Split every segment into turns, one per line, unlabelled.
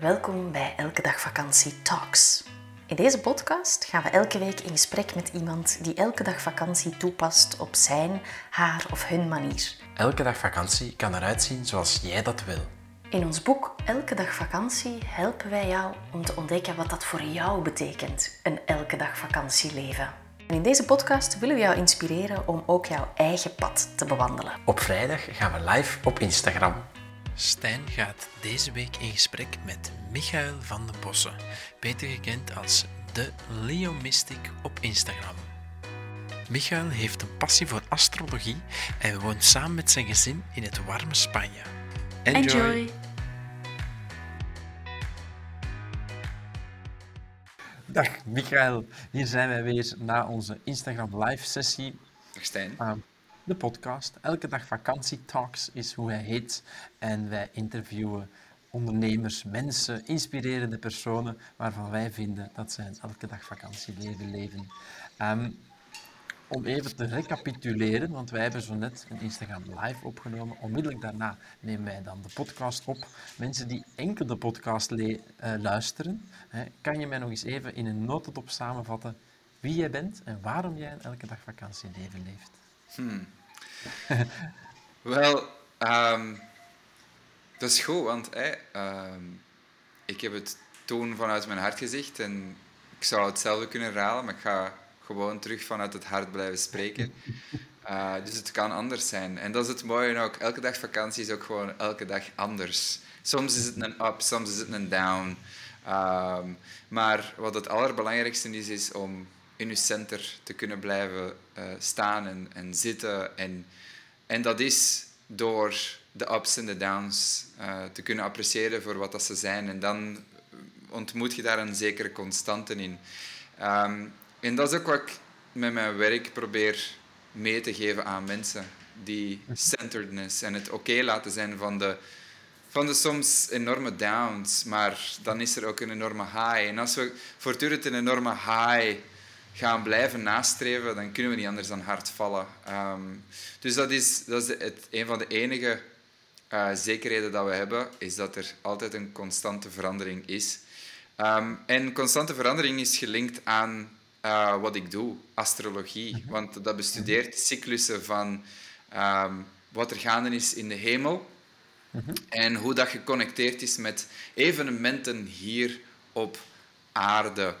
Welkom bij Elke Dag Vakantie Talks. In deze podcast gaan we elke week in gesprek met iemand die elke dag vakantie toepast op zijn, haar of hun manier.
Elke dag vakantie kan eruit zien zoals jij dat wil.
In ons boek Elke Dag Vakantie helpen wij jou om te ontdekken wat dat voor jou betekent, een elke dag vakantieleven. En in deze podcast willen we jou inspireren om ook jouw eigen pad te bewandelen.
Op vrijdag gaan we live op Instagram.
Stijn gaat deze week in gesprek met Michael van den Bossen, beter gekend als de Leo Mystic op Instagram. Michael heeft een passie voor astrologie en woont samen met zijn gezin in het warme Spanje. Enjoy!
Dag Michael, hier zijn wij weer na onze Instagram live sessie.
Dag Stijn.
Uh, de podcast. Elke dag vakantie talks is hoe hij heet. En wij interviewen ondernemers, mensen, inspirerende personen waarvan wij vinden dat zij elke dag vakantieleven leven. Um, om even te recapituleren, want wij hebben zo net een Instagram live opgenomen. Onmiddellijk daarna nemen wij dan de podcast op. Mensen die enkel de podcast uh, luisteren, hè, kan je mij nog eens even in een notendop samenvatten wie jij bent en waarom jij elke dag vakantieleven leeft?
Hmm. Wel, um, dat is goed, want um, ik heb het toen vanuit mijn hart gezegd en ik zou hetzelfde kunnen herhalen, maar ik ga gewoon terug vanuit het hart blijven spreken. Uh, dus het kan anders zijn. En dat is het mooie ook. Elke dag vakantie is ook gewoon elke dag anders. Soms is het een up, soms is het een down. Um, maar wat het allerbelangrijkste is, is om in je center te kunnen blijven uh, staan en, en zitten. En, en dat is door de ups en de downs uh, te kunnen appreciëren voor wat dat ze zijn. En dan ontmoet je daar een zekere constante in. Um, en dat is ook wat ik met mijn werk probeer mee te geven aan mensen. Die centeredness en het oké laten zijn van de, van de soms enorme downs. Maar dan is er ook een enorme high. En als we voortdurend een enorme high gaan blijven nastreven, dan kunnen we niet anders dan hard vallen. Um, dus dat is, dat is het, een van de enige uh, zekerheden dat we hebben, is dat er altijd een constante verandering is. Um, en constante verandering is gelinkt aan uh, wat ik doe, astrologie. Want dat bestudeert cyclussen van um, wat er gaande is in de hemel en hoe dat geconnecteerd is met evenementen hier op aarde.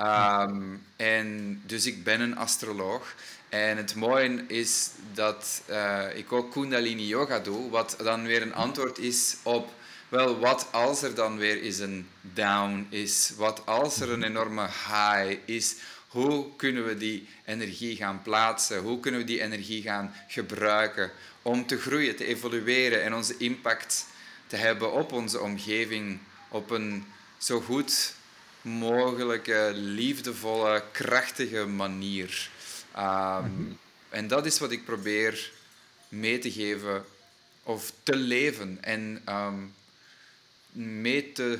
Um, en dus ik ben een astroloog. En het mooie is dat uh, ik ook Kundalini Yoga doe, wat dan weer een antwoord is op, wel, wat als er dan weer eens een down is? Wat als er een enorme high is? Hoe kunnen we die energie gaan plaatsen? Hoe kunnen we die energie gaan gebruiken om te groeien, te evolueren en onze impact te hebben op onze omgeving op een zo goed mogelijke, liefdevolle, krachtige manier. Um, En dat is wat ik probeer mee te geven of te leven en um, mee te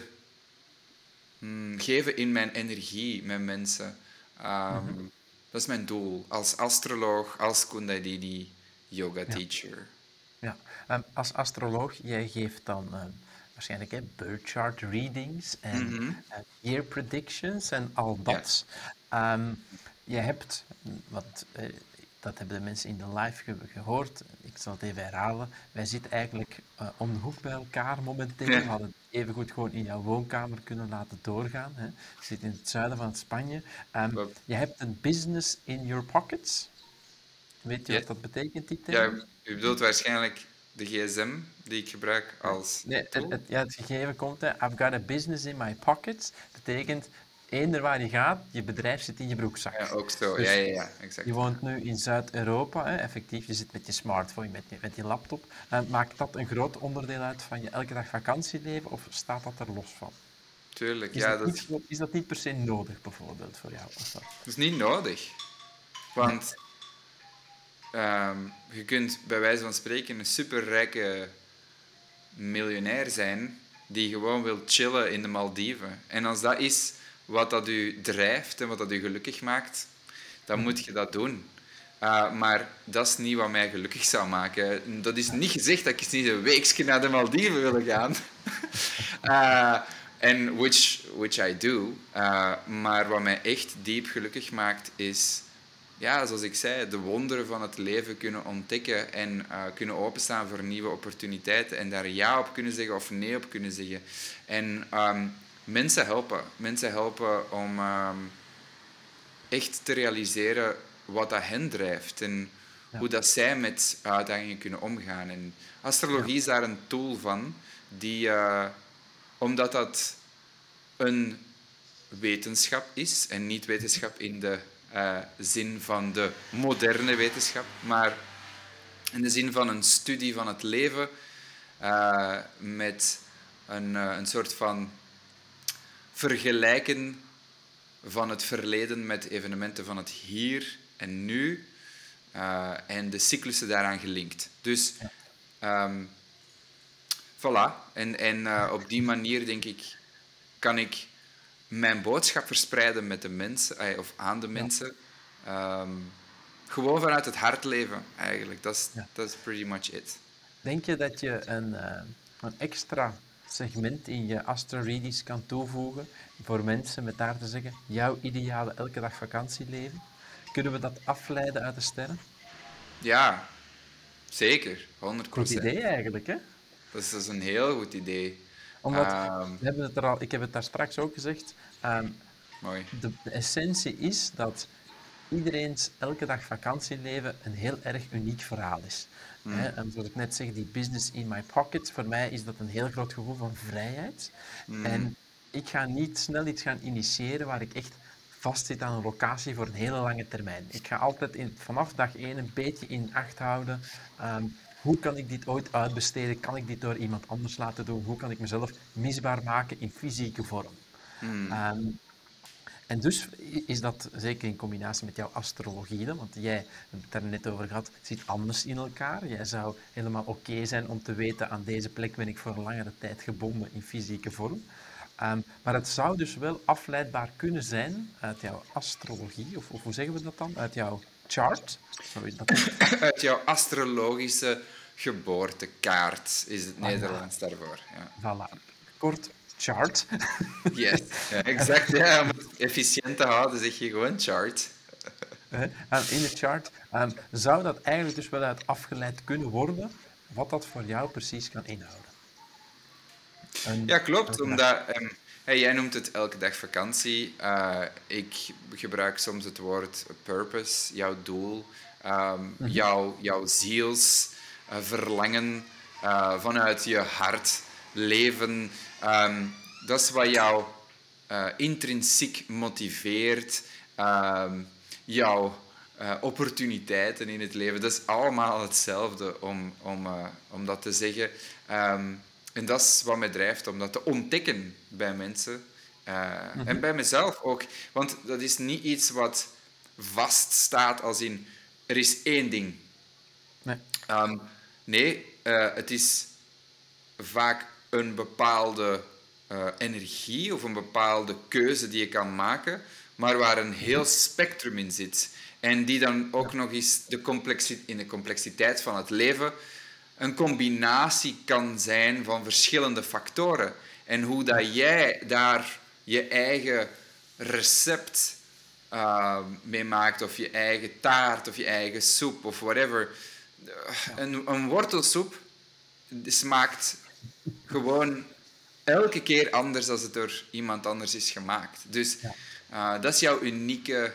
mm, geven in mijn energie met mensen. Um, Dat is mijn doel als astroloog, als Kundalini yoga teacher.
Ja, ja. Als astroloog, jij geeft dan waarschijnlijk hè, birth chart readings en mm -hmm. uh, year predictions en al dat. Ja. je hebt, wat, uh, dat hebben de mensen in de live ge gehoord, ik zal het even herhalen, wij zitten eigenlijk uh, om de hoek bij elkaar momenteel. Ja. We hadden even goed gewoon in jouw woonkamer kunnen laten doorgaan. Hè. Je zit in het zuiden van Spanje. Um, je hebt een business in your pockets. Weet je wat dat betekent, die term?
Ja, u bedoelt waarschijnlijk de gsm die ik gebruik als
Nee, het, het, ja, het gegeven komt, hè, I've got a business in my pockets. betekent, eender waar je gaat, je bedrijf zit in je broekzak.
Ja, ook zo. Dus ja, ja, ja, exact.
Je woont nu in Zuid-Europa, effectief, je zit met je smartphone, met je, met je laptop. Uh, maakt dat een groot onderdeel uit van je elke dag vakantieleven of staat dat er los van?
Tuurlijk,
is
ja.
Dat. Niet, is dat niet per se nodig, bijvoorbeeld, voor jou?
Dat is niet nodig. Want um, je kunt bij wijze van spreken een superrijke miljonair zijn die gewoon wil chillen in de Maldiven. En als dat is wat dat u drijft en wat dat u gelukkig maakt, dan moet je dat doen. Uh, maar dat is niet wat mij gelukkig zou maken. Dat is niet gezegd dat ik niet een weekje naar de Maldiven wil gaan. uh, En which, which I do. Uh, maar wat mij echt diep gelukkig maakt, is, ja, zoals ik zei, de wonderen van het leven kunnen ontdekken en uh, kunnen openstaan voor nieuwe opportuniteiten en daar ja op kunnen zeggen of nee op kunnen zeggen. En um, mensen helpen. Mensen helpen om um, echt te realiseren wat dat hen drijft en ja. hoe dat zij met uitdagingen kunnen omgaan. En astrologie ja. is daar een tool van, die, uh, omdat dat een wetenschap is, en niet wetenschap in de uh, zin van de moderne wetenschap, maar in de zin van een studie van het leven uh, met een, een soort van vergelijken van het verleden met evenementen van het hier en nu en de cyclussen daaraan gelinkt. Dus um, voilà. En, en op die manier denk ik kan ik mijn boodschap verspreiden met de mensen of aan de mensen. Ja. Um, gewoon vanuit het hart leven eigenlijk. Dat is pretty much it.
Denk je dat je een, uh, een extra segment in je Astro Readies kan toevoegen voor mensen met daar te zeggen jouw ideale elke dag vakantieleven? Kunnen we dat afleiden uit de sterren?
Ja, zeker. 100%.
Goed idee eigenlijk, hè?
Dat is, dat is een heel goed idee.
Omdat, um, we hebben het er al, ik heb het daar straks ook gezegd, um,
mooi.
De, de, essentie is dat iedereen's elke dag vakantieleven een heel erg uniek verhaal is. Mm. Hè? En zoals ik net zeg, die business in my pocket, voor mij is dat een heel groot gevoel van vrijheid. Mm. En ik ga niet snel iets gaan initiëren waar ik echt vastzit aan een locatie voor een hele lange termijn. Ik ga altijd in, vanaf dag één een beetje in acht houden. Um, hoe kan ik dit ooit uitbesteden? Kan ik dit door iemand anders laten doen? Hoe kan ik mezelf misbaar maken in fysieke vorm?
Mm.
Um, en dus is dat zeker in combinatie met jouw astrologie, want jij, we hebben het daar net over gehad, zit anders in elkaar. Jij zou helemaal oké okay zijn om te weten, aan deze plek ben ik voor een langere tijd gebonden in fysieke vorm. Um, maar het zou dus wel afleidbaar kunnen zijn uit jouw astrologie, of, of hoe zeggen we dat dan? Uit jouw chart?
Dat uit jouw astrologische geboortekaart is het Nederlands daarvoor. Ja.
Voilà. Kort, chart.
yes, ja, exact. Ja, om het efficiënt te houden zeg je gewoon chart.
in de chart um, zou dat eigenlijk dus wel uit afgeleid kunnen worden, wat dat voor jou precies kan inhouden.
Ja, klopt. Omdat, um, hey, jij noemt het elke dag vakantie. Uh, ik gebruik soms het woord purpose, jouw doel, um, mm-hmm. jouw, jouw ziels, verlangen uh, vanuit je hart, leven. Um, dat is wat jou intrinsiek motiveert, jouw opportuniteiten in het leven. Dat is allemaal hetzelfde om, om, om dat te zeggen. En dat is wat mij drijft, om dat te ontdekken bij mensen. Mm-hmm. En bij mezelf ook. Want dat is niet iets wat vaststaat als in... Er is één ding.
Nee.
Um, nee, uh, het is vaak een bepaalde uh, energie of een bepaalde keuze die je kan maken, maar waar een heel spectrum in zit. En die dan ook nog eens de complexi- in de complexiteit van het leven een combinatie kan zijn van verschillende factoren. En hoe dat jij daar je eigen recept uh, mee maakt, of je eigen taart, of je eigen soep, of whatever. Een, een wortelsoep smaakt gewoon elke keer anders als het door iemand anders is gemaakt. Dus uh, dat is jouw unieke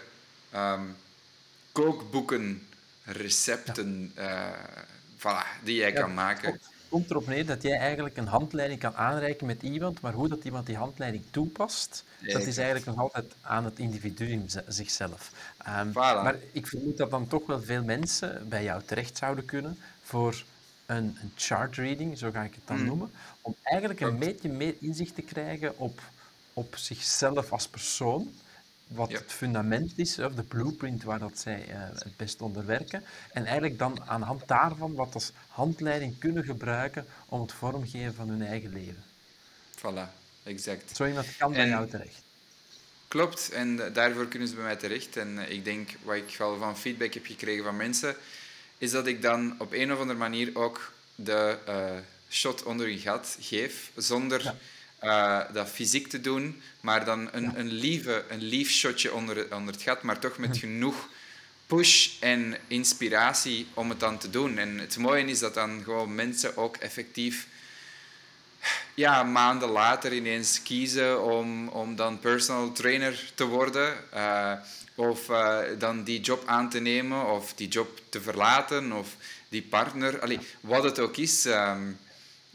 um, kookboeken, recepten. Uh, voilà, die jij kan maken. Het
komt erop neer dat jij eigenlijk een handleiding kan aanreiken met iemand, maar hoe dat iemand die handleiding toepast, dat is eigenlijk nog altijd aan het individu zichzelf. Um,
voilà.
Maar ik vermoed dat dan toch wel veel mensen bij jou terecht zouden kunnen voor een, een chart reading, zo ga ik het dan mm. noemen, om eigenlijk een beetje meer inzicht te krijgen op, op zichzelf als persoon wat het fundament is, of de blueprint waar dat zij uh, het best onder werken. En eigenlijk dan aan de hand daarvan wat als handleiding kunnen gebruiken om het vormgeven van hun eigen leven.
Voilà, exact.
Zo iemand kan bij jou terecht.
Klopt, en daarvoor kunnen ze bij mij terecht. En ik denk, wat ik wel van feedback heb gekregen van mensen, is dat ik dan op een of andere manier ook de uh, shot onder je gat geef, zonder... Ja eh, dat fysiek te doen, maar dan een, een, lieve, een lief shotje onder, onder het gat, maar toch met genoeg push en inspiratie om het dan te doen. En het mooie is dat dan gewoon mensen ook effectief ja, maanden later ineens kiezen om, om dan personal trainer te worden. eh, of eh, dan die job aan te nemen, of die job te verlaten, of die partner. Allee, wat het ook is. ehm,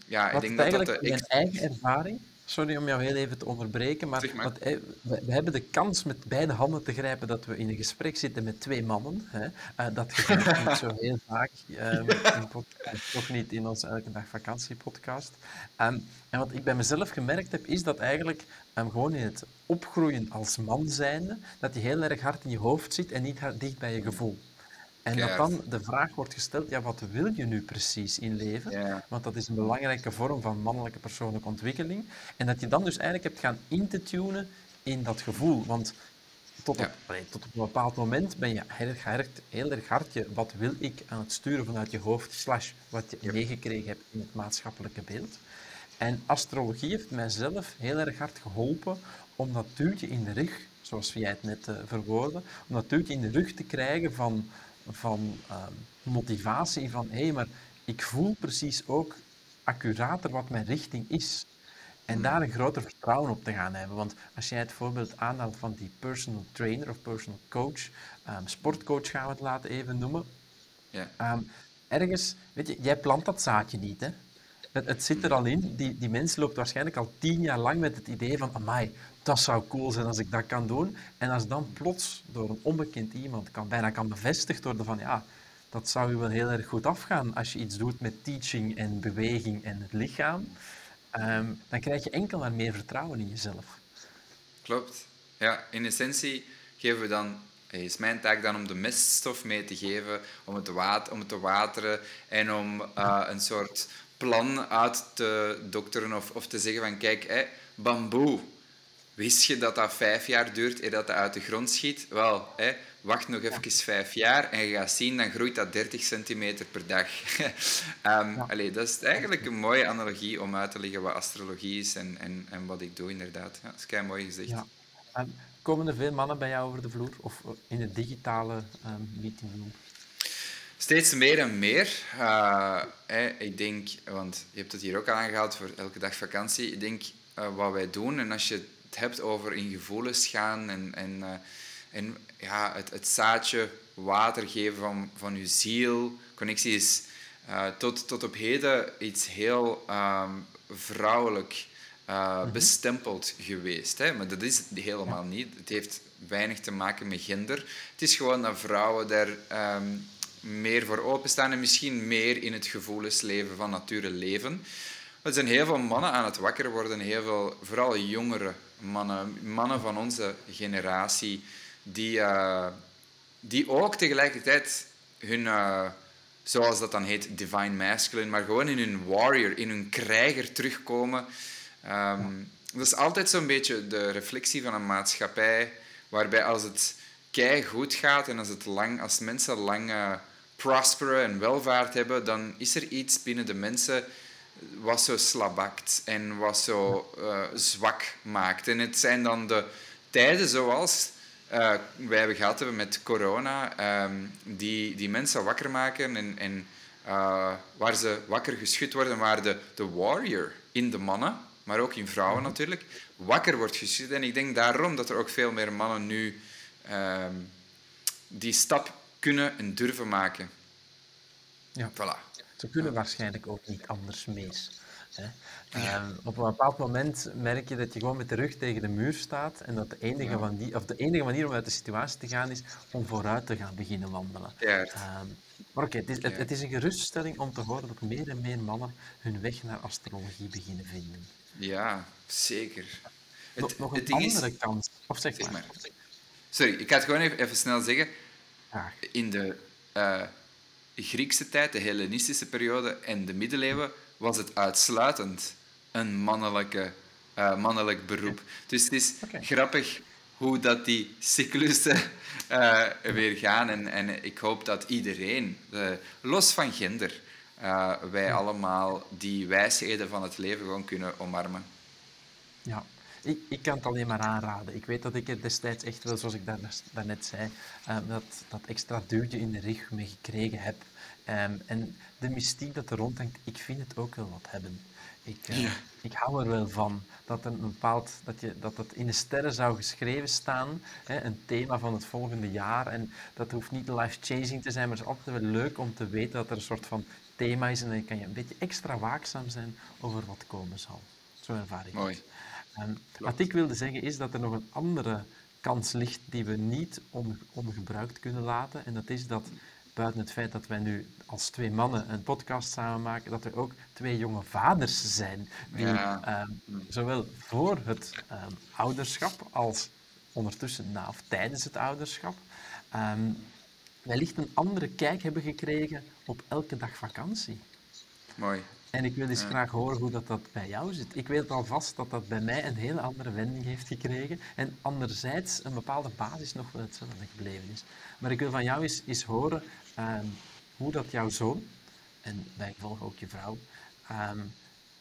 ja, ik denk dat dat... de ex-
eigen ervaring, sorry om jou heel even te onderbreken, maar,
Zeg maar.
want, eh, we, hebben de kans met beide handen te grijpen dat we in een gesprek zitten met twee mannen. Hè. Eh, dat gebeurt niet zo heel vaak, podcast, toch niet in onze Elke Dag Vakantie-podcast. Ehm, en wat ik bij mezelf gemerkt heb, is dat eigenlijk ehm, gewoon in het opgroeien als man zijnde, dat je heel erg hard in je hoofd zit en niet hard dicht bij je gevoel. En dat dan de vraag wordt gesteld, ja, wat wil je nu precies in leven?
Ja.
Want dat is een belangrijke vorm van mannelijke persoonlijke ontwikkeling. En dat je dan dus eigenlijk hebt gaan in te tunen in dat gevoel. Want tot op, allee, tot op een bepaald moment ben je heel erg, erg- heel erg hard je wat wil ik aan het sturen vanuit je hoofd, slash wat je meegekregen hebt in het maatschappelijke beeld. En astrologie heeft mijzelf heel erg hard geholpen om dat duwtje in de rug, zoals jij het net eh, verwoordde, om dat duwtje in de rug te krijgen van, van ehm, motivatie, van hé, maar ik voel precies ook accurater wat mijn richting is. En daar een groter vertrouwen op te gaan hebben. Want als jij het voorbeeld aanhaalt van die personal trainer of personal coach, ehm, sportcoach gaan we het laten even noemen,
Ja.
Ehm, ergens, weet je, jij plant dat zaadje niet, hè? Het, het zit er al in. Die, die mens loopt waarschijnlijk al tien jaar lang met het idee van, amai, dat zou cool zijn als ik dat kan doen. En als dan plots door een onbekend iemand kan, bijna kan bevestigd worden van, ja, dat zou je wel heel erg goed afgaan als je iets doet met teaching en beweging en het lichaam, ehm, dan krijg je enkel maar meer vertrouwen in jezelf.
Klopt. Ja, in essentie geven we dan, eh, is mijn taak dan om de meststof mee te geven, om het te, wat, om het te wateren en om eh, een soort plan uit te dokteren of, of te zeggen van kijk, bamboe, wist je dat dat vijf jaar duurt eer dat dat uit de grond schiet? Wel, hè, wacht nog even vijf jaar en je gaat zien, dan groeit dat 30 centimeter per dag. Ehm, allee, dat is eigenlijk een mooie analogie om uit te leggen wat astrologie is en, en, en wat ik doe inderdaad. Ja, dat is kei mooi gezegd.
Ja. Komen er veel mannen bij jou over de vloer of in het digitale meetingroom?
Steeds meer en meer. Eh, hè, ik denk, want je hebt het hier ook aangehaald voor elke dag vakantie. Ik denk eh, wat wij doen, en als je het hebt over in gevoelens gaan en, en, eh, en ja, het, het zaadje water geven van, van je ziel, connectie is eh, tot, tot op heden iets heel ehm, vrouwelijk eh, bestempeld geweest. Hè? Maar dat is het helemaal niet. Het heeft weinig te maken met gender. Het is gewoon dat vrouwen daar ehm, meer voor openstaan en misschien meer in het gevoelensleven van nature leven. Er zijn heel veel mannen aan het wakker worden, heel veel, vooral jongere mannen, mannen van onze generatie, die, eh, die ook tegelijkertijd hun, eh, zoals dat dan heet, divine masculine, maar gewoon in hun warrior, in hun krijger terugkomen. Ehm, Dat is altijd zo'n beetje de reflectie van een maatschappij, waarbij als het kei goed gaat en als, het lang, als mensen lang eh, prosperen en welvaart hebben, dan is er iets binnen de mensen wat zo slabakt en wat zo eh, zwak maakt. En het zijn dan de tijden zoals eh, wij hebben gehad hebben met corona, ehm, die, die mensen wakker maken en, en eh, waar ze wakker geschud worden, waar de, de warrior in de mannen, maar ook in vrouwen natuurlijk, wakker wordt geschud. En ik denk daarom dat er ook veel meer mannen nu ehm, die stap kunnen en durven maken.
Ja.
Voilà.
Ze kunnen waarschijnlijk ook niet anders mis. Hè. Ehm, op een bepaald moment merk je dat je gewoon met de rug tegen de muur staat en dat de enige, van die, of de enige manier om uit de situatie te gaan is om vooruit te gaan beginnen wandelen.
Ja.
Ehm, maar oké, het, is, het, het is een geruststelling om te horen dat meer en meer mannen hun weg naar astrologie beginnen vinden.
Ja, zeker.
Nog,
Het,
nog een
ding is...
andere kans. Of zeg,
Zeg
maar.
maar. Sorry, ik ga het gewoon even, even snel zeggen. In de eh, Griekse tijd, de Hellenistische periode en de middeleeuwen, was het uitsluitend een mannelijke, eh, mannelijk beroep. Dus het is grappig hoe dat die cyclussen eh, weer gaan. En, en ik hoop dat iedereen, eh, los van gender, wij allemaal die wijsheden van het leven gewoon kunnen omarmen.
Ja, ik, ik kan het alleen maar aanraden. Ik weet dat ik er destijds echt wel, zoals ik daar, daarnet zei, uh, dat, dat extra duwtje in de rug mee gekregen heb. Um, en de mystiek dat er rondhangt, ik vind het ook wel wat hebben. Ik, uh, ik hou er wel van dat, er een bepaald, dat, je, dat het in de sterren zou geschreven staan, hè, een thema van het volgende jaar. En dat hoeft niet life-changing te zijn, maar het is altijd wel leuk om te weten dat er een soort van thema is en dan kan je een beetje extra waakzaam zijn over wat komen zal. Zo ervaar ik
Mooi.
Het. Wat ik wilde zeggen is dat er nog een andere kans ligt die we niet ongebruikt kunnen laten. En dat is dat buiten het feit dat wij nu als twee mannen een podcast samen maken, dat er ook twee jonge vaders zijn die ehm, zowel voor het ehm, ouderschap als ondertussen na of tijdens het ouderschap um, wellicht een andere kijk hebben gekregen op elke dag vakantie.
Mooi.
En ik wil eens graag horen hoe dat, dat bij jou zit. Ik weet alvast dat dat bij mij een hele andere wending heeft gekregen. En anderzijds een bepaalde basis nog wel hetzelfde gebleven is. Maar ik wil van jou eens, eens horen um, hoe dat jouw zoon, en bijgevolg ook je vrouw, um,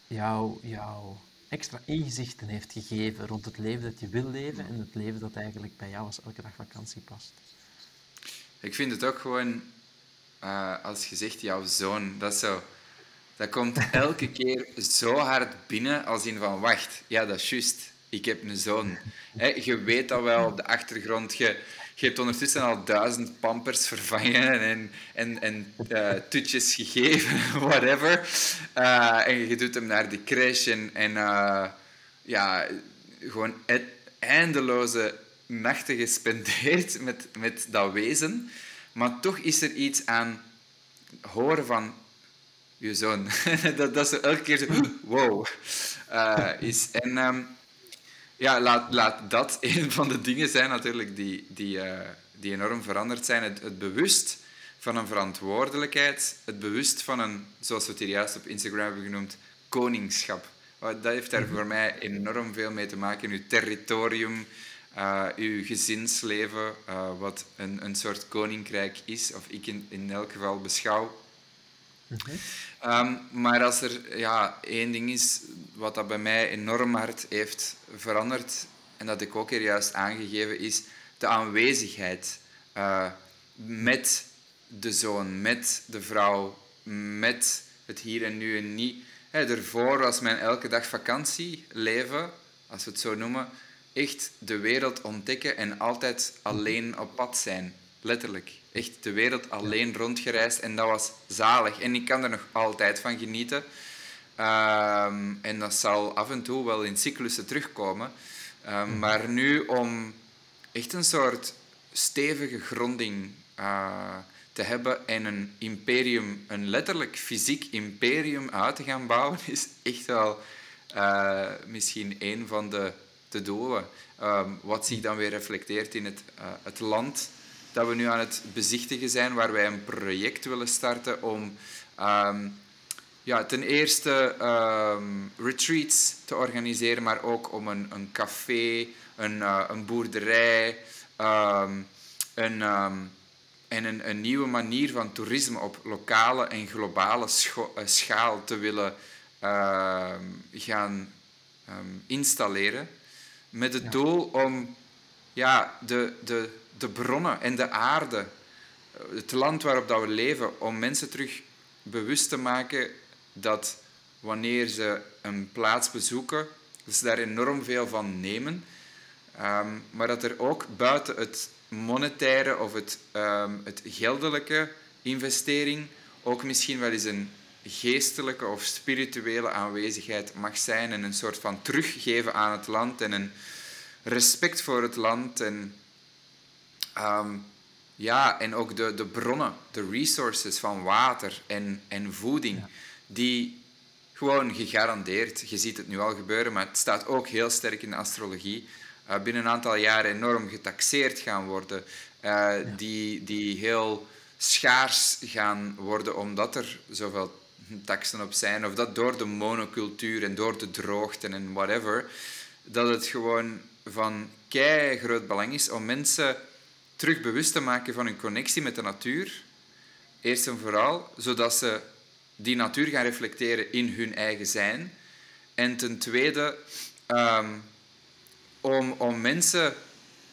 jou, jou extra inzichten heeft gegeven rond het leven dat je wil leven en het leven dat eigenlijk bij jou als elke dag vakantie past.
Ik vind het ook gewoon, uh, als je zegt jouw zoon, dat zo... Dat komt elke keer zo hard binnen als in van, wacht, ja, dat is juist. Ik heb een zoon. je weet dat wel op de achtergrond. Je, hebt ondertussen al duizend pampers vervangen en, en, en uh, tutjes gegeven, whatever. Uh, en je doet hem naar de crash en, uh, ja, gewoon eindeloze nachten gespendeerd met, met dat wezen. Maar toch is er iets aan horen van je zoon. dat, dat is elke keer zo, wow. is. En um, ja, laat, laat dat een van de dingen zijn natuurlijk die, die, uh, die enorm veranderd zijn. Het, het, bewust van een verantwoordelijkheid, het bewust van een, zoals we het hier juist op Instagram hebben genoemd, koningschap. Dat heeft daar voor mij enorm veel mee te maken. Uw territorium, uh, uw gezinsleven, uh, wat een, een soort koninkrijk is, of ik in, in elk geval beschouw. Um, maar als er ja, één ding is wat dat bij mij enorm hard heeft veranderd, en dat ik ook hier juist aangegeven, is de aanwezigheid uh, met de zoon, met de vrouw, met het hier en nu en niet. Hey, daarvoor was mijn elke dag vakantie leven, als we het zo noemen, echt de wereld ontdekken en altijd alleen op pad zijn. Letterlijk. Echt de wereld alleen rondgereisd en dat was zalig. En ik kan er nog altijd van genieten. Um, en dat zal af en toe wel in cyclussen terugkomen. Um, maar nu om echt een soort stevige gronding uh, te hebben en een imperium, een letterlijk fysiek imperium uit te gaan bouwen, is echt wel uh, misschien een van de, de doelen. Um, wat zich dan weer reflecteert in het, uh, het land dat we nu aan het bezichtigen zijn, waar wij een project willen starten om um, ja, ten eerste um, retreats te organiseren, maar ook om een, een café, een, uh, een boerderij um, een, en een, een, nieuwe manier van toerisme op lokale en globale uh, schaal te willen gaan installeren. Met het ja. doel om ja, de, de, de bronnen en de aarde, het land waarop dat we leven, om mensen terug bewust te maken dat wanneer ze een plaats bezoeken, dat ze daar enorm veel van nemen. Um, maar dat er ook buiten het monetaire of het, um, het geldelijke investering ook misschien wel eens een geestelijke of spirituele aanwezigheid mag zijn en een soort van teruggeven aan het land en een respect voor het land en Um, ja, en ook de, de bronnen, de resources van water en, en voeding, die gewoon gegarandeerd, je ziet het nu al gebeuren, maar het staat ook heel sterk in de astrologie, uh, binnen een aantal jaren enorm getaxeerd gaan worden, uh, die, die heel schaars gaan worden omdat er zoveel taxen op zijn, of dat door de monocultuur en door de droogte en whatever, dat het gewoon van kei groot belang is om mensen terug bewust te maken van hun connectie met de natuur. Eerst en vooral, zodat ze die natuur gaan reflecteren in hun eigen zijn. En ten tweede, ehm, om, om mensen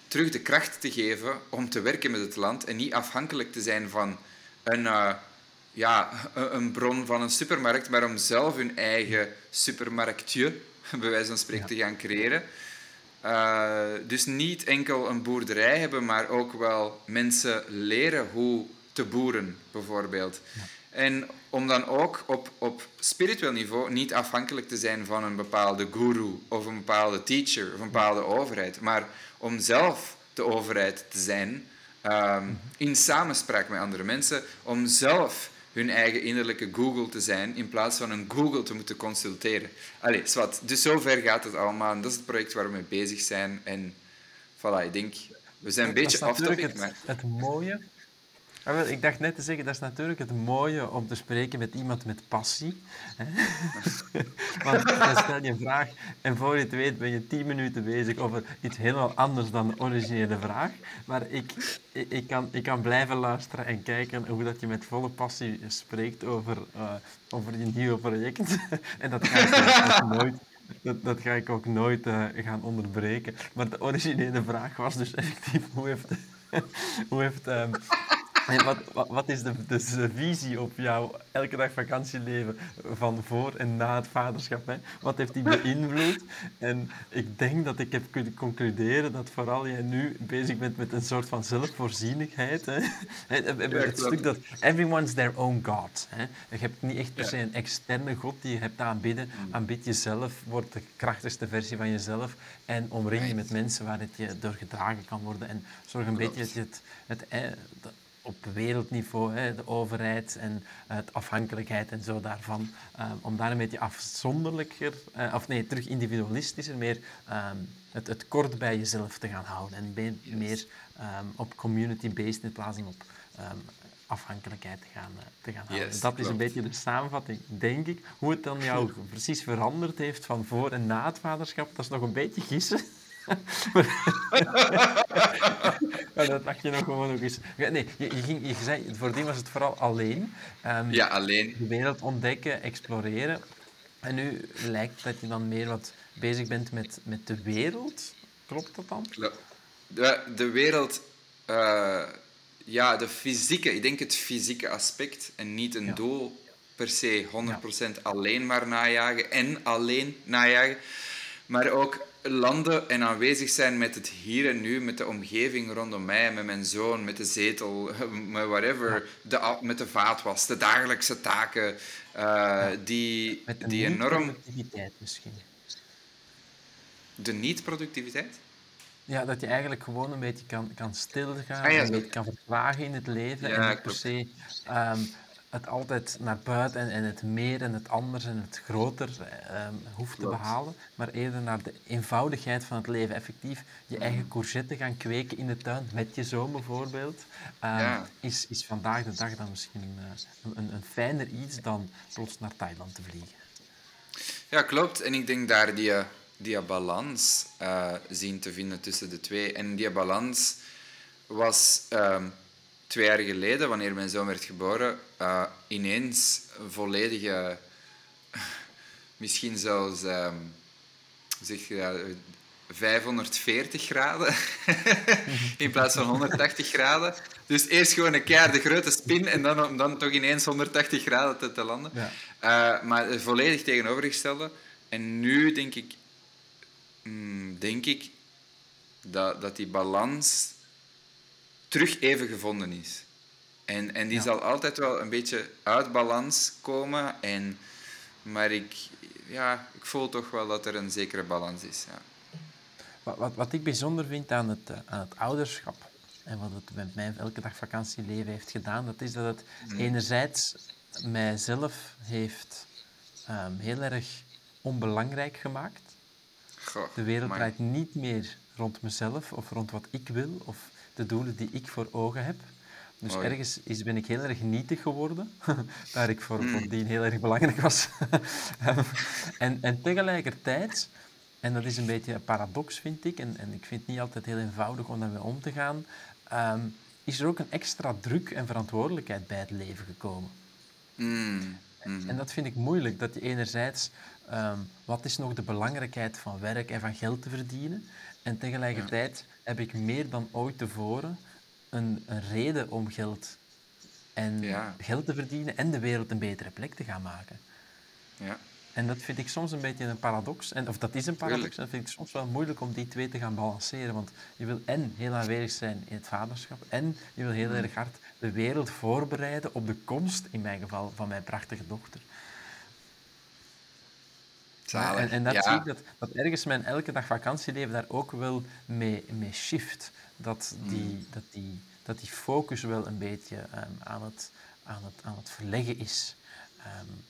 terug de kracht te geven om te werken met het land en niet afhankelijk te zijn van een, uh, ja, een bron van een supermarkt, maar om zelf hun eigen supermarktje, bij wijze van spreken, te gaan creëren. Uh, dus niet enkel een boerderij hebben, maar ook wel mensen leren hoe te boeren, bijvoorbeeld. Ja. En om dan ook op, op spiritueel niveau niet afhankelijk te zijn van een bepaalde guru of een bepaalde teacher of een bepaalde overheid, maar om zelf de overheid te zijn, um, in samenspraak met andere mensen, om zelf hun eigen innerlijke Google te zijn, in plaats van een Google te moeten consulteren. Allee, zwart. Dus zover gaat het allemaal. En dat is het project waar we mee bezig zijn. En voilà, ik denk, we zijn een beetje off-topic,
maar... Het mooie ik dacht net te zeggen, dat is natuurlijk het mooie om te spreken met iemand met passie. Want dan stel je een vraag en voor je het weet ben je tien minuten bezig over iets helemaal anders dan de originele vraag. Maar ik, ik, kan, ik kan blijven luisteren en kijken hoe dat je met volle passie spreekt over, uh, over je nieuwe project. en dat ga ik nooit dat, dat, ga ik ook nooit uh, gaan onderbreken. Maar de originele vraag was dus effectief: hoe heeft, hoe heeft um, wat, wat, wat, is de, de, visie op jouw elke dag vakantieleven van voor en na het vaderschap? Hè? Wat heeft die beïnvloed? En ik denk dat ik heb kunnen concluderen dat vooral jij nu bezig bent met een soort van zelfvoorzienigheid. Hè? Het, stuk dat everyone's their own God. Hè? Je hebt niet echt per se een externe God die je hebt aanbidden. Mm. Aanbid jezelf, word de krachtigste versie van jezelf en omring je met mensen waar het je door gedragen kan worden. En zorg een beetje dat je het, het, het op wereldniveau, hè, de overheid en het afhankelijkheid en zo daarvan, um, om daar een beetje afzonderlijker, uh, of nee, terug individualistischer, meer het, het kort bij jezelf te gaan houden en be meer um, op community-based in plaats van op afhankelijkheid te gaan, te gaan houden. Yes, dat is een beetje de samenvatting, denk ik. Hoe het dan jou precies veranderd heeft van voor en na het vaderschap, dat is nog een beetje gissen. Maar dat dacht je nog gewoon nog eens. Nee, je, je, ging, je zei, voordien was het vooral alleen.
Um, ja, alleen.
De wereld ontdekken, exploreren. En nu lijkt dat je dan meer wat bezig bent met, met de wereld. Klopt dat dan?
De, de wereld... Uh, ja, de fysieke... Ik denk het fysieke aspect en niet een doel per se 100% alleen maar najagen en alleen najagen. Maar ook landen en aanwezig zijn met het hier en nu, met de omgeving rondom mij, met mijn zoon, met de zetel, met whatever, de, met de vaatwas, de dagelijkse taken, uh, die,
met
die enorm...
productiviteit misschien.
De niet-productiviteit?
Ja, dat je eigenlijk gewoon een beetje kan, kan stilgaan, ah, een beetje kan vertragen in het leven ja, en niet per se um, het altijd naar buiten en, en, het meer en het anders en het groter um, hoeft te behalen, maar eerder naar de eenvoudigheid van het leven. Effectief je mm. eigen courgette gaan kweken in de tuin, met je zoon bijvoorbeeld, um, is, is vandaag de dag dan misschien uh, een, een fijner iets dan plots naar Thailand te vliegen.
Ja, klopt. En ik denk daar die, die balans uh, zien te vinden tussen de twee. En die balans was... Um, twee jaar geleden, wanneer mijn zoon werd geboren, uh, ineens volledige, misschien zelfs um, zeg je 540 graden in plaats van 180 graden. Dus eerst gewoon een keer de grote spin en dan om dan toch ineens 180 graden te, te landen. Ja. Uh, maar volledig tegenovergestelde. En nu denk ik, mm, denk ik dat, dat die balans terug even gevonden is. En, en die zal altijd wel een beetje uit balans komen. En, maar ik, ja, ik voel toch wel dat er een zekere balans is. Ja.
Wat, wat, wat ik bijzonder vind aan het, eh, aan het ouderschap en wat het met mijn elke dag vakantieleven heeft gedaan, dat is dat het mm. enerzijds mijzelf heeft um, heel erg onbelangrijk gemaakt. Goh, de wereld draait niet meer rond mezelf of rond wat ik wil of de doelen die ik voor ogen heb. Dus ergens is, ben ik heel erg nietig geworden, waar ik voor, mm. die heel erg belangrijk was. en, en tegelijkertijd, en dat is een beetje een paradox vind ik, en, en ik vind het niet altijd heel eenvoudig om daarmee om te gaan, ehm, is er ook een extra druk en verantwoordelijkheid bij het leven gekomen.
Mm.
En dat vind ik moeilijk, dat je enerzijds ehm, wat is nog de belangrijkheid van werk en van geld te verdienen. En tegelijkertijd heb ik meer dan ooit tevoren een, een reden om geld, en geld te verdienen en de wereld een betere plek te gaan maken.
Ja.
En dat vind ik soms een beetje een paradox. En, of dat is een paradox. En dat vind ik soms wel moeilijk om die twee te gaan balanceren. Want je wil en heel aanwezig zijn in het vaderschap. En je wil heel mm. erg hard de wereld voorbereiden op de komst, in mijn geval, van mijn prachtige dochter. En, en, dat zie ik, dat, dat ergens mijn elke dag vakantieleven daar ook wel mee, mee shift. Dat die, mm. dat, die, dat die focus wel een beetje um, aan, het, aan, het, aan het verleggen is.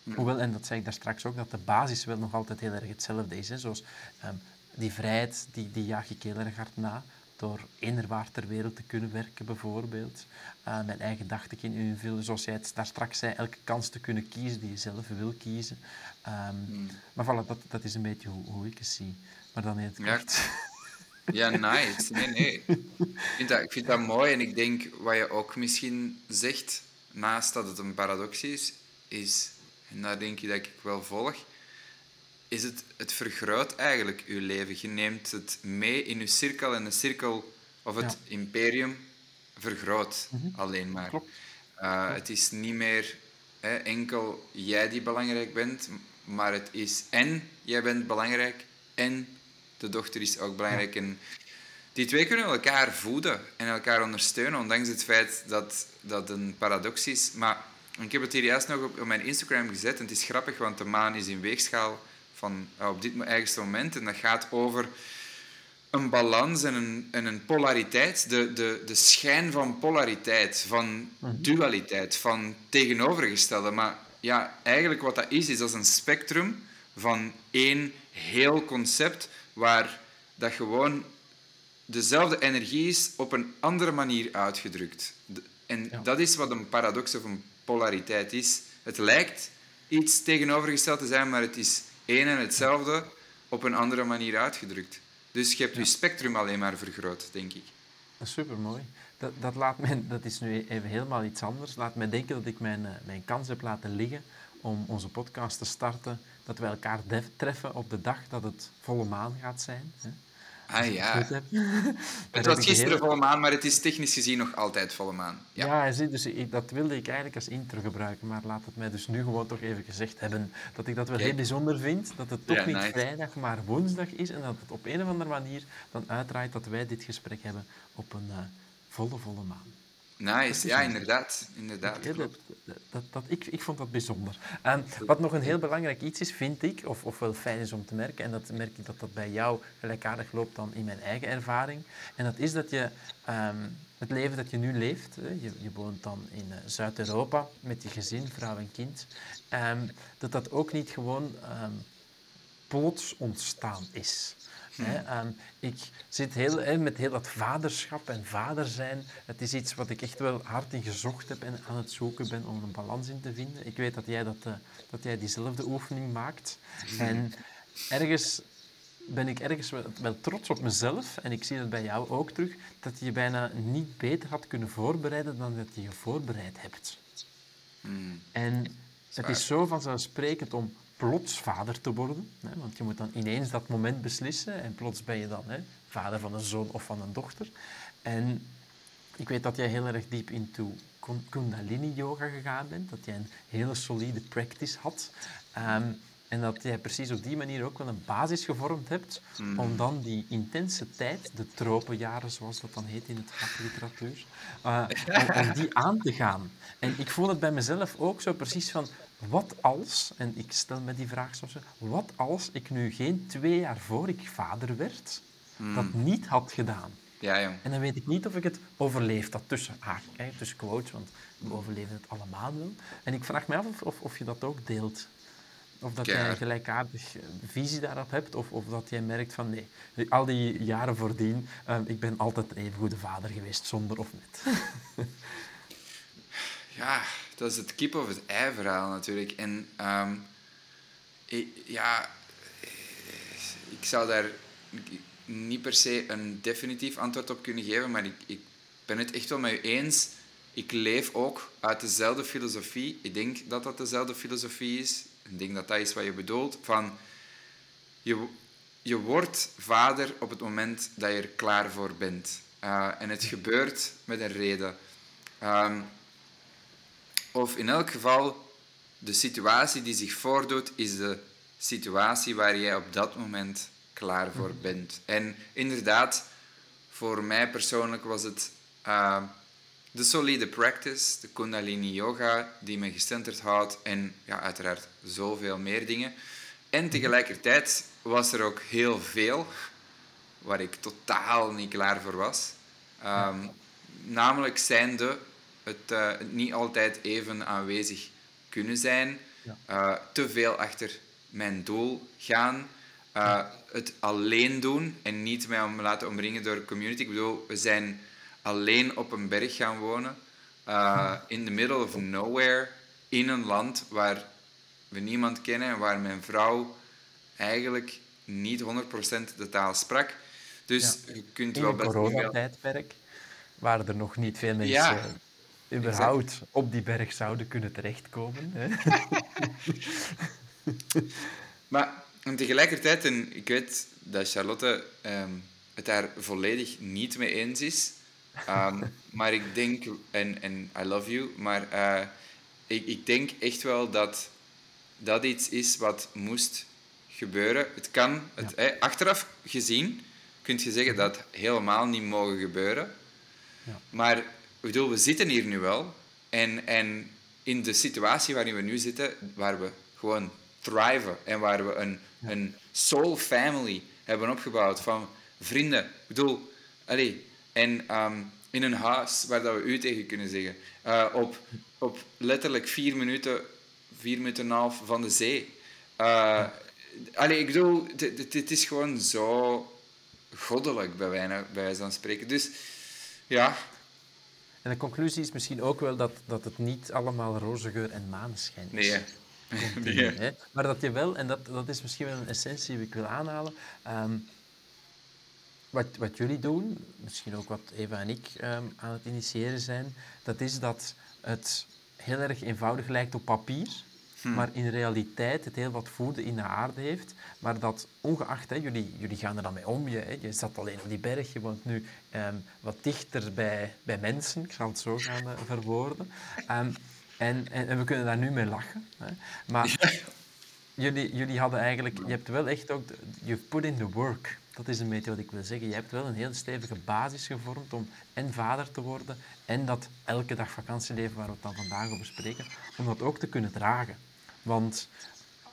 Um, Hoewel, en dat zei ik daar straks ook, dat de basis wel nog altijd heel erg hetzelfde is. Hè. Zoals um, die vrijheid, die, die jaag ik heel erg hard na. Door innerwaard ter wereld te kunnen werken, bijvoorbeeld. Uh, mijn eigen dachten in invullen, zoals jij het daar straks zei. Elke kans te kunnen kiezen die je zelf wil kiezen. Um, Maar voilà, dat, dat is een beetje hoe, hoe ik het zie. Maar dan in het kort.
Ja. ja, nice. Nee, nee. Ik vind, dat, ik vind dat mooi. En ik denk, wat je ook misschien zegt, naast dat het een paradox is, is, en daar denk je dat ik wel volg, is het, het vergroot eigenlijk je leven. Je neemt het mee in je cirkel en de cirkel of het imperium vergroot mhm. alleen maar. Uh, het is niet meer hè, enkel jij die belangrijk bent, maar het is en jij bent belangrijk en de dochter is ook belangrijk. En die twee kunnen elkaar voeden en elkaar ondersteunen, ondanks het feit dat dat een paradox is. Maar ik heb het hier juist nog op, mijn Instagram gezet. En het is grappig, want de maan is in weegschaal van uh, op dit eigenste moment. En dat gaat over een balans en een, en een polariteit. De, de, de schijn van polariteit, van mhm. dualiteit, van tegenovergestelde. Maar ja, eigenlijk wat dat is, is dat een spectrum van één heel concept waar dat gewoon dezelfde energie is op een andere manier uitgedrukt. En dat is wat een paradox of een polariteit is. Het lijkt iets tegenovergesteld te zijn, maar het is één en hetzelfde op een andere manier uitgedrukt. Dus je hebt je spectrum alleen maar vergroot, denk ik.
Dat is supermooi. Dat, dat, laat mij, dat is nu even helemaal iets anders. Laat mij denken dat ik mijn, eh, mijn kans heb laten liggen om onze podcast te starten. Dat we elkaar treffen op de dag dat het volle maan gaat zijn. Hè.
Ah ja. Het was gisteren volle maan, maar het is technisch gezien nog altijd volle maan.
Ja, ja dus dat wilde ik eigenlijk als intro gebruiken, maar laat het mij dus nu gewoon toch even gezegd hebben dat ik dat wel heel bijzonder vind, dat het toch niet vrijdag, maar woensdag is en dat het op een of andere manier dan uitdraait dat wij dit gesprek hebben op een uh, volle, volle maan.
Nice, ja, inderdaad. inderdaad
dat, dat, dat, ik, ik vond dat bijzonder. Wat nog een heel belangrijk iets is, vind ik, of, of wel fijn is om te merken, en dat merk ik dat dat bij jou gelijkaardig loopt dan in mijn eigen ervaring, en dat is dat je ehm, het leven dat je nu leeft, je, je woont dan in uh, Zuid-Europa met je gezin, vrouw en kind, um, dat dat ook niet gewoon um, plots ontstaan is. Hè. ik zit heel, met heel dat vaderschap en vader zijn. Het is iets wat ik echt wel hard in gezocht heb en aan het zoeken ben om een balans in te vinden. Ik weet dat jij, dat, uh, dat jij diezelfde oefening maakt. En ergens ben ik ergens wel, wel, trots op mezelf, en ik zie dat bij jou ook terug, dat je je bijna niet beter had kunnen voorbereiden dan dat je je voorbereid hebt. Hmm. En het is zo vanzelfsprekend om plots vader te worden. Hè, want je moet dan ineens dat moment beslissen en plots ben je dan hè, vader van een zoon of van een dochter. En ik weet dat jij heel erg diep into Kundalini-yoga gegaan bent, dat jij een hele solide practice had. Ehm, en dat jij precies op die manier ook wel een basis gevormd hebt mm. om dan die intense tijd, de tropenjaren zoals dat dan heet in het vakliteratuur, uh, om, om, die aan te gaan. En ik voel het bij mezelf ook zo precies van, wat als, en ik stel me die vraag soms, wat als ik nu geen twee jaar voor ik vader werd, hmm. dat niet had gedaan?
Ja, jong.
En dan weet ik niet of ik het overleef, dat tussen haakjes, tussen quotes, want we overleven het allemaal wel. En ik vraag me af of, of, of je dat ook deelt. Of dat jij een gelijkaardig eh, visie daarop hebt, of, of dat jij merkt van nee, al die jaren voordien, uh, ik ben altijd een even goede vader geweest, zonder of met.
ja, dat is het kip of het ei verhaal natuurlijk. En ehm, ik, ja, ik zou daar niet per se een definitief antwoord op kunnen geven, maar ik, ik ben het echt wel met u eens. Ik leef ook uit dezelfde filosofie. Ik denk dat dat dezelfde filosofie is. Ik denk dat dat is wat je bedoelt. Van je, je wordt vader op het moment dat je er klaar voor bent. Uh, en het gebeurt met een reden. Um, of in elk geval, de situatie die zich voordoet, is de situatie waar jij op dat moment klaar voor mhm. bent. En inderdaad, voor mij persoonlijk was het uh, de solide practice, de Kundalini Yoga, die me gecenterd houdt en ja, uiteraard zoveel meer dingen. En mhm. tegelijkertijd was er ook heel veel waar ik totaal niet klaar voor was. Um, namelijk zijnde het uh, niet altijd even aanwezig kunnen zijn, uh, te veel achter mijn doel gaan, uh, het alleen doen en niet mij om laten omringen door de community. Ik bedoel, we zijn alleen op een berg gaan wonen, in the middle of nowhere, in een land waar we niemand kennen en waar mijn vrouw eigenlijk niet 100% de taal sprak. Dus je kunt
in
wel best...
coronatijdperk waren er nog niet veel mensen ja, überhaupt op die berg zouden kunnen terechtkomen. Hè?
maar en tegelijkertijd, en ik weet dat Charlotte ehm, het daar volledig niet mee eens is, um, maar ik denk, en, en I love you, maar uh, ik, ik denk echt wel dat dat iets is wat moest gebeuren. Het kan, het, achteraf gezien, kun je zeggen dat het helemaal niet mogen gebeuren. Ja. Maar ik bedoel, we zitten hier nu wel. En, en in de situatie waarin we nu zitten, waar we gewoon thriven en waar we een, een soul family hebben opgebouwd van vrienden. Ik bedoel, allee, en um, in een huis waar dat we u tegen kunnen zeggen. Uh, op, op letterlijk vier minuten, vier minuten en een half van de zee. Uh, allee, ik bedoel, het is gewoon zo goddelijk bij wijze, bij wijze van spreken. Dus ja.
En de conclusie is misschien ook wel dat, dat het niet allemaal roze geur en maneschijn is.
Nee,
nee. Hè? Maar dat je wel, en dat, dat is misschien wel een essentie die ik wil aanhalen, um, wat, wat jullie doen, misschien ook wat Eva en ik um, aan het initiëren zijn, dat is dat het heel erg eenvoudig lijkt op papier, Hmm. maar in realiteit het heel wat voeden in de aarde heeft. Maar dat ongeacht, hè, jullie, jullie gaan er dan mee om, je, hè, je zat alleen op die berg, je woont nu ehm, wat dichter bij, bij mensen, ik zal het zo gaan uh, verwoorden. Um, en, en, en, we kunnen daar nu mee lachen. Hè. Maar jullie, jullie hadden eigenlijk, je hebt wel echt ook, je put in the work. Dat is een beetje wat ik wil zeggen. Je hebt wel een heel stevige basis gevormd om en vader te worden en dat elke dag vakantieleven waar we het dan vandaag over spreken, om dat ook te kunnen dragen. Want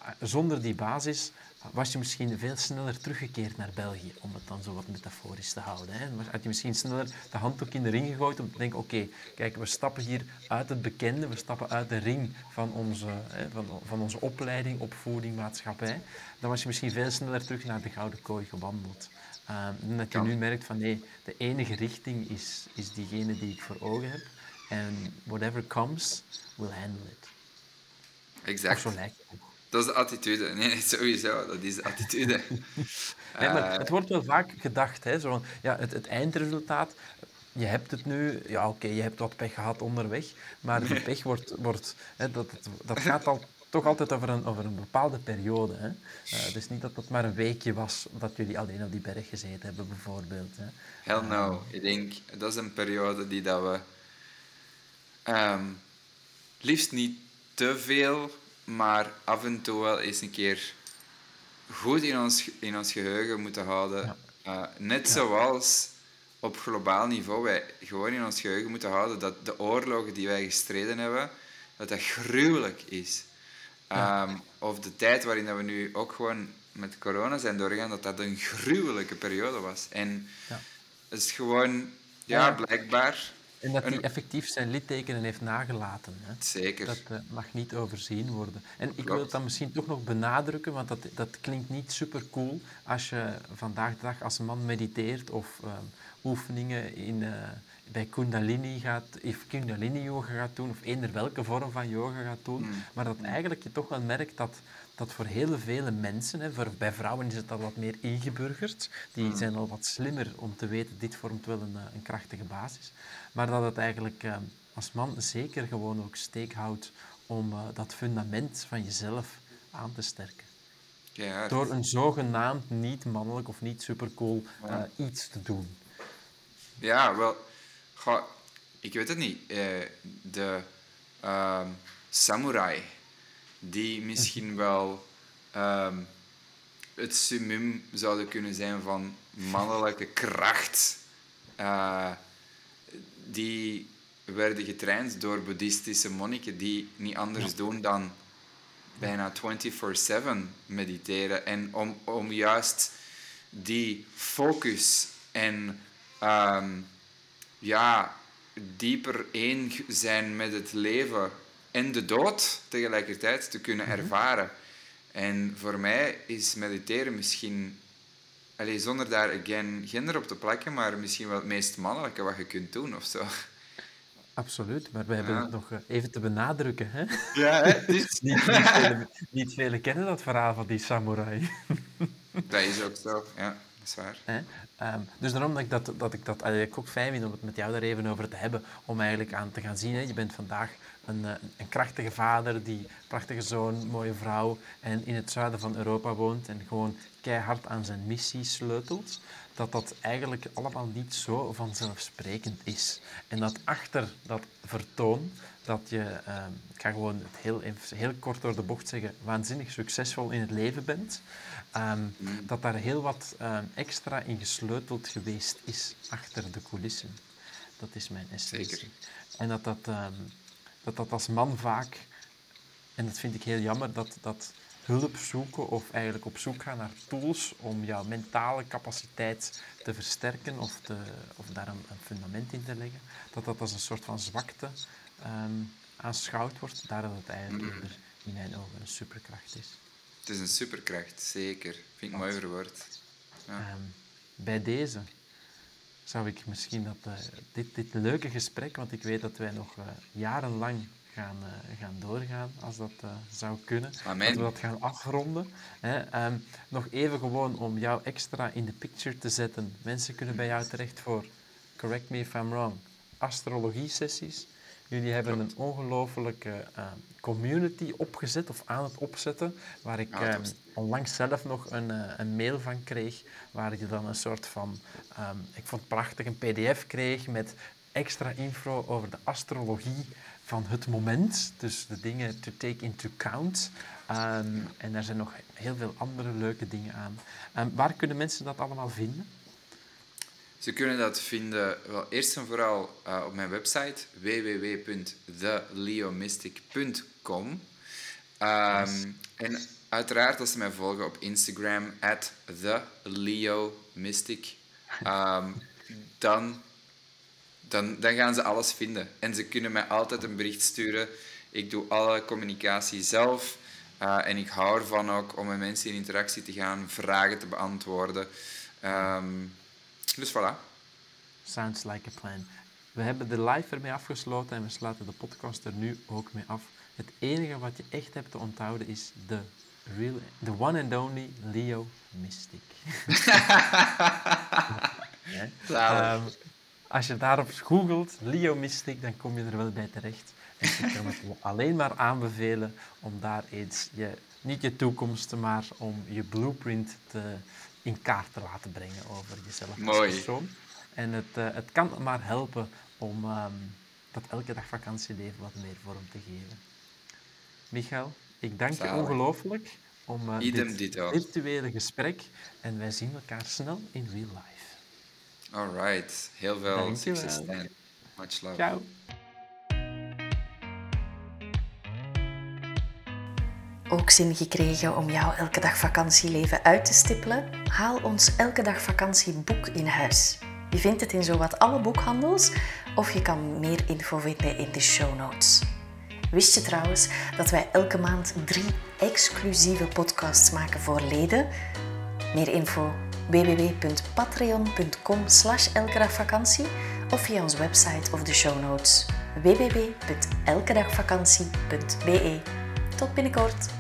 eh, zonder die basis was je misschien veel sneller teruggekeerd naar België, om het dan zo wat metaforisch te houden. Hè. Had je misschien sneller de handdoek in de ring gegooid om te denken, oké, kijk, we stappen hier uit het bekende, we stappen uit de ring van onze, hè, van, van onze opleiding, opvoeding, maatschappij. Dan was je misschien veel sneller terug naar de Gouden Kooi gewandeld. Uh, dat je nu merkt van, nee, de enige richting is, is diegene die ik voor ogen heb. En whatever comes, we'll handle it.
Exact.
zo lijkt
het. Dat is de attitude. Nee, sowieso. Dat is de attitude.
nee, maar het wordt wel vaak gedacht. Hè, zo, ja, het, het eindresultaat, je hebt het nu, ja oké, je hebt wat pech gehad onderweg, maar de pech wordt, wordt hè, dat, dat, gaat al, toch altijd over een, over een bepaalde periode. Hè. Uh, dus niet dat het maar een weekje was dat jullie alleen op die berg gezeten hebben, bijvoorbeeld. Hè.
Hell no. Ik denk, dat is een periode die dat we um, liefst niet te veel, maar af en toe wel eens een keer goed in ons, in ons geheugen moeten houden. Uh, net zoals op globaal niveau wij gewoon in ons geheugen moeten houden dat de oorlogen die wij gestreden hebben, dat dat gruwelijk is. Um, of de tijd waarin dat we nu ook gewoon met corona zijn doorgegaan, dat dat een gruwelijke periode was. En het is gewoon, ja, blijkbaar
en dat hij effectief zijn littekenen heeft nagelaten. Hè.
Zeker.
Dat uh, mag niet overzien worden. En ik wil het dan misschien toch nog benadrukken, want dat, dat klinkt niet super cool als je vandaag de dag als man mediteert of uh, oefeningen in, uh, bij Kundalini gaat, of Kundalini yoga gaat doen, of eender welke vorm van yoga gaat doen. Mm. Maar dat eigenlijk je toch wel merkt dat dat voor heel vele mensen, hè, voor, bij vrouwen is het al wat meer ingeburgerd, die mm. zijn al wat slimmer om te weten, dit vormt wel een, een krachtige basis. Maar dat het eigenlijk uh, als man zeker gewoon ook steek houdt om uh, dat fundament van jezelf aan te sterken.
Keihard.
door een zogenaamd niet mannelijk of niet supercool eh, iets te doen.
Ja, wel, ik weet het niet. Eh, de ehm, samurai, die misschien wel ehm, het summum zouden kunnen zijn van mannelijke kracht, eh, die werden getraind door boeddhistische monniken die niet anders doen dan bijna 24/7 mediteren. En om, om juist die focus en ehm, ja, dieper één zijn met het leven en de dood tegelijkertijd te kunnen ervaren. En voor mij is mediteren misschien, allez, zonder daar again gender op te plakken, maar misschien wel het meest mannelijke wat je kunt doen of zo.
Absoluut, maar we hebben
Ja.
het nog eh, even te benadrukken. Hè?
Ja, het is...
niet, niet, velen kennen dat verhaal van die samurai.
Dat is ook zo, ja, dat is waar.
Hè? Ehm, dus daarom dat ik dat, dat ik dat eigenlijk ook fijn vind om het met jou daar even over te hebben. Om eigenlijk aan te gaan zien. Hè. Je bent vandaag een, eh, een krachtige vader, die prachtige zoon, mooie vrouw. En in het zuiden van Europa woont en gewoon keihard aan zijn missie sleutelt. Dat dat eigenlijk allemaal niet zo vanzelfsprekend is. En dat achter dat vertoon, dat je, ehm, ik ga gewoon het heel, heel kort door de bocht zeggen, waanzinnig succesvol in het leven bent. ehm, dat daar heel wat ehm, extra in gesleuteld geweest is achter de coulissen. Dat is mijn essentie.
Zeker.
En dat dat, dat dat als man vaak, en dat vind ik heel jammer, dat, dat hulp zoeken of eigenlijk op zoek gaan naar tools om jouw mentale capaciteit te versterken of, te, of daar een, een fundament in te leggen, dat dat als een soort van zwakte ehm, aanschouwd wordt, daar dat het eigenlijk eerder in mijn ogen een superkracht is.
Het is een superkracht, zeker. Vind ik mooi verwoord. Ja.
Ehm, bij deze zou ik misschien dat, eh, dit, dit leuke gesprek, want ik weet dat wij nog eh, jarenlang gaan, eh, gaan doorgaan, als dat zou kunnen,
Amen.
dat we dat gaan afronden. Hè. Ehm, nog even gewoon om jou extra in de picture te zetten. Mensen kunnen bij jou terecht voor, correct me if I'm wrong, astrologie-sessies. Jullie hebben een ongelofelijke community opgezet of aan het opzetten, waar ik
Ja,
ehm, onlangs zelf nog een, eh, een mail van kreeg, waar je dan een soort van, ehm, ik vond het prachtig, een pdf kreeg met extra info over de astrologie van het moment. Dus de dingen to take into account. Ehm, en er zijn nog heel veel andere leuke dingen aan. Waar kunnen mensen dat allemaal vinden?
Ze kunnen dat vinden, wel, eerst en vooral eh, op mijn website www.theleomystic.com. Ehm, En uiteraard als ze mij volgen op Instagram, at theleomystic, ehm, dan, dan, dan gaan ze alles vinden. En ze kunnen mij altijd een bericht sturen. Ik doe alle communicatie zelf. eh, en ik hou ervan ook om met mensen in interactie te gaan, vragen te beantwoorden. Ehm, dus voilà.
Sounds like a plan. We hebben de live ermee afgesloten en we sluiten de podcast er nu ook mee af. Het enige wat je echt hebt te onthouden is de, real, the one and only Leo Mystic. Ja. Ehm, als je daarop googelt, Leo Mystic, dan kom je er wel bij terecht. En ik kan het alleen maar aanbevelen om daar eens je, niet je toekomst, maar om je blueprint te, in kaart te laten brengen over jezelf als
Mooi.
persoon. En het, eh, het kan maar helpen om ehm, dat elke dag vakantieleven wat meer vorm te geven. Michael, ik dank je ongelooflijk om eh,
Idem
dit
dito.
virtuele gesprek en wij zien elkaar snel in real life.
Alright. Heel veel succes, Stijn. Much love.
Ciao.
Ook zin gekregen om jouw elke dag vakantieleven uit te stippelen? Haal ons elke dag vakantieboek in huis. Je vindt het in zowat alle boekhandels of je kan meer info vinden in de show notes. Wist je trouwens dat wij elke maand drie exclusieve podcasts maken voor leden? Meer info www.patreon.com slash elkedagvakantie of via onze website of de show notes www.elkedagvakantie.be. Tot binnenkort!